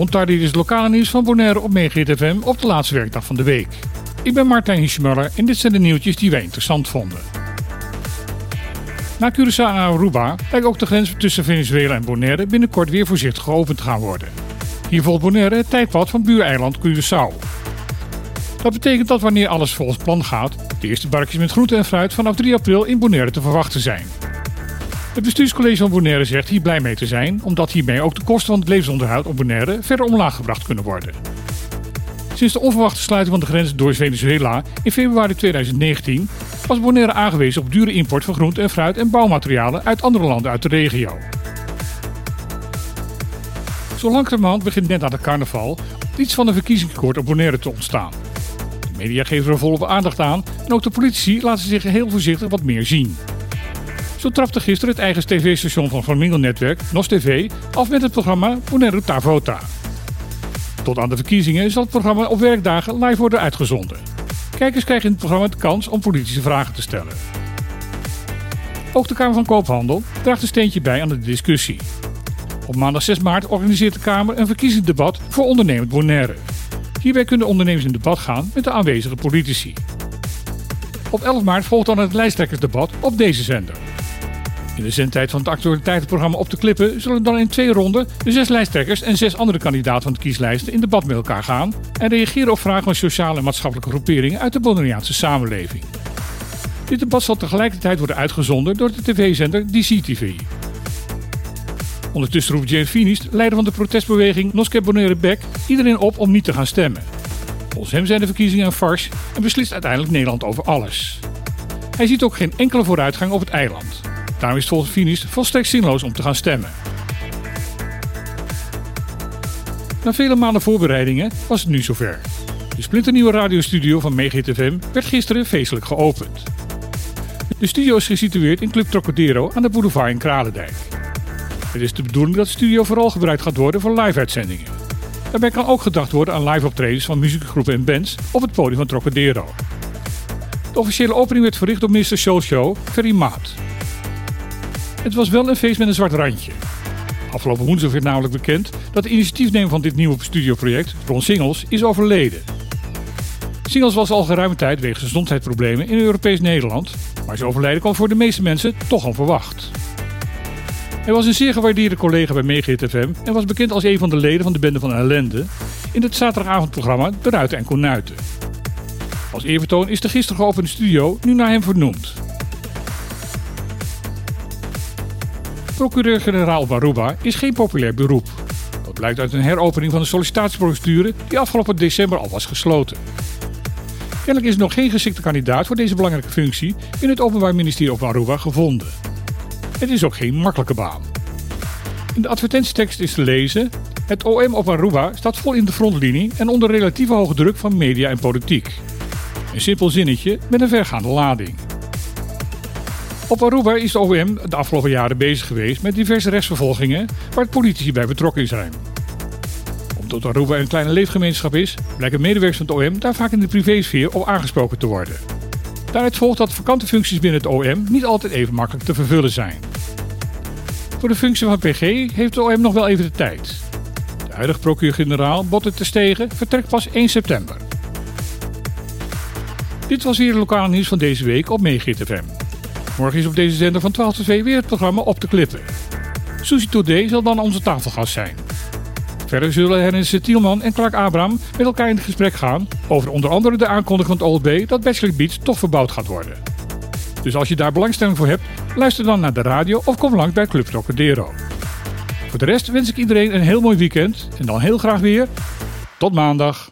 Montardi is het lokale nieuws van Bonaire op FM op de laatste werkdag van de week. Ik ben Martijn Hiesmuller en dit zijn de nieuwtjes die wij interessant vonden. Na Curaçao en Aruba lijkt ook de grens tussen Venezuela en Bonaire binnenkort weer voorzichtig geopend te gaan worden. Hier volgt Bonaire het tijdpad van buureiland Curaçao. Dat betekent dat wanneer alles volgens plan gaat, de eerste barkjes met groente en fruit vanaf 3 april in Bonaire te verwachten zijn. Het bestuurscollege van Bonaire zegt hier blij mee te zijn, omdat hiermee ook de kosten van het levensonderhoud op Bonaire verder omlaag gebracht kunnen worden. Sinds de onverwachte sluiting van de grens door Venezuela in februari 2019 was Bonaire aangewezen op dure import van groente en fruit en bouwmaterialen uit andere landen uit de regio. Zo langzamerhand begint net aan de carnaval iets van een verkiezingskort op Bonaire te ontstaan. De media geven er volop aandacht aan en ook de politici laten zich heel voorzichtig wat meer zien. Zo trapte gisteren het eigen tv-station van Flamingo Netwerk, NOS TV, af met het programma Bonaire Tavota. Tot aan de verkiezingen zal het programma op werkdagen live worden uitgezonden. Kijkers krijgen in het programma de kans om politische vragen te stellen. Ook de Kamer van Koophandel draagt een steentje bij aan de discussie. Op maandag 6 maart organiseert de Kamer een verkiezingsdebat voor ondernemend Bonaire. Hierbij kunnen ondernemers in debat gaan met de aanwezige politici. Op 11 maart volgt dan het lijsttrekkersdebat op deze zender. In de zendtijd van het actualiteitenprogramma Op de Klippen zullen dan in twee ronden de zes lijsttrekkers en zes andere kandidaten van de kieslijsten in debat met elkaar gaan en reageren op vragen van sociale en maatschappelijke groeperingen uit de Bonaireaanse samenleving. Dit debat zal tegelijkertijd worden uitgezonden door de tv-zender DCTV. Ondertussen roept James Finis, leider van de protestbeweging Noske Bonaire Beck, iedereen op om niet te gaan stemmen. Volgens hem zijn de verkiezingen een farce en beslist uiteindelijk Nederland over alles. Hij ziet ook geen enkele vooruitgang op het eiland. Daarom is het volgens Finis volstrekt zinloos om te gaan stemmen. Na vele maanden voorbereidingen was het nu zover. De splinternieuwe radiostudio van FM werd gisteren feestelijk geopend. De studio is gesitueerd in Club Trocadero aan de boulevard in Kralendijk. Het is de bedoeling dat de studio vooral gebruikt gaat worden voor live-uitzendingen. Daarbij kan ook gedacht worden aan live optredens van muziekgroepen en bands op het podium van Trocadero. De officiële opening werd verricht door minister Show, Ferry Maat. Het was wel een feest met een zwart randje. Afgelopen woensdag werd namelijk bekend dat de initiatiefnemer van dit nieuwe studioproject, Ron Singels, is overleden. Singels was al geruime tijd wegens gezondheidsproblemen in Europees Nederland, maar zijn overlijden kwam voor de meeste mensen toch onverwacht. Hij was een zeer gewaardeerde collega bij Megahit FM en was bekend als een van de leden van de Bende van Ellende in het zaterdagavondprogramma De Ruiten en Konuiten. Als eerbetoon is de gisteren geopende studio nu naar hem vernoemd. Procureur-generaal Baruba is geen populair beroep. Dat blijkt uit een heropening van de sollicitatieprocedure die afgelopen december al was gesloten. Kennelijk is nog geen geschikte kandidaat voor deze belangrijke functie in het Openbaar Ministerie op Aruba gevonden. Het is ook geen makkelijke baan. In de advertentietekst is te lezen: Het OM op Aruba staat vol in de frontlinie en onder relatieve hoge druk van media en politiek. Een simpel zinnetje met een vergaande lading. Op Aruba is de OM de afgelopen jaren bezig geweest met diverse rechtsvervolgingen waar politici bij betrokken zijn. Omdat Aruba een kleine leefgemeenschap is, blijken medewerkers van het OM daar vaak in de privésfeer op aangesproken te worden. Daaruit volgt dat vakante functies binnen het OM niet altijd even makkelijk te vervullen zijn. Voor de functie van PG heeft de OM nog wel even de tijd. De huidige procureur-generaal Botte te Stegen vertrekt pas 1 september. Dit was weer het lokale nieuws van deze week op Megahit FM. Morgen is op deze zender van 12 tot 2 weer het programma Op de Klippen. Susie Today zal dan onze tafelgast zijn. Verder zullen Hennis Tielman en Clark Abraham met elkaar in gesprek gaan over onder andere de aankondiging van het OLB dat Bachelor Beach toch verbouwd gaat worden. Dus als je daar belangstelling voor hebt, luister dan naar de radio of kom langs bij Club Trocadero. Voor de rest wens ik iedereen een heel mooi weekend en dan heel graag weer tot maandag.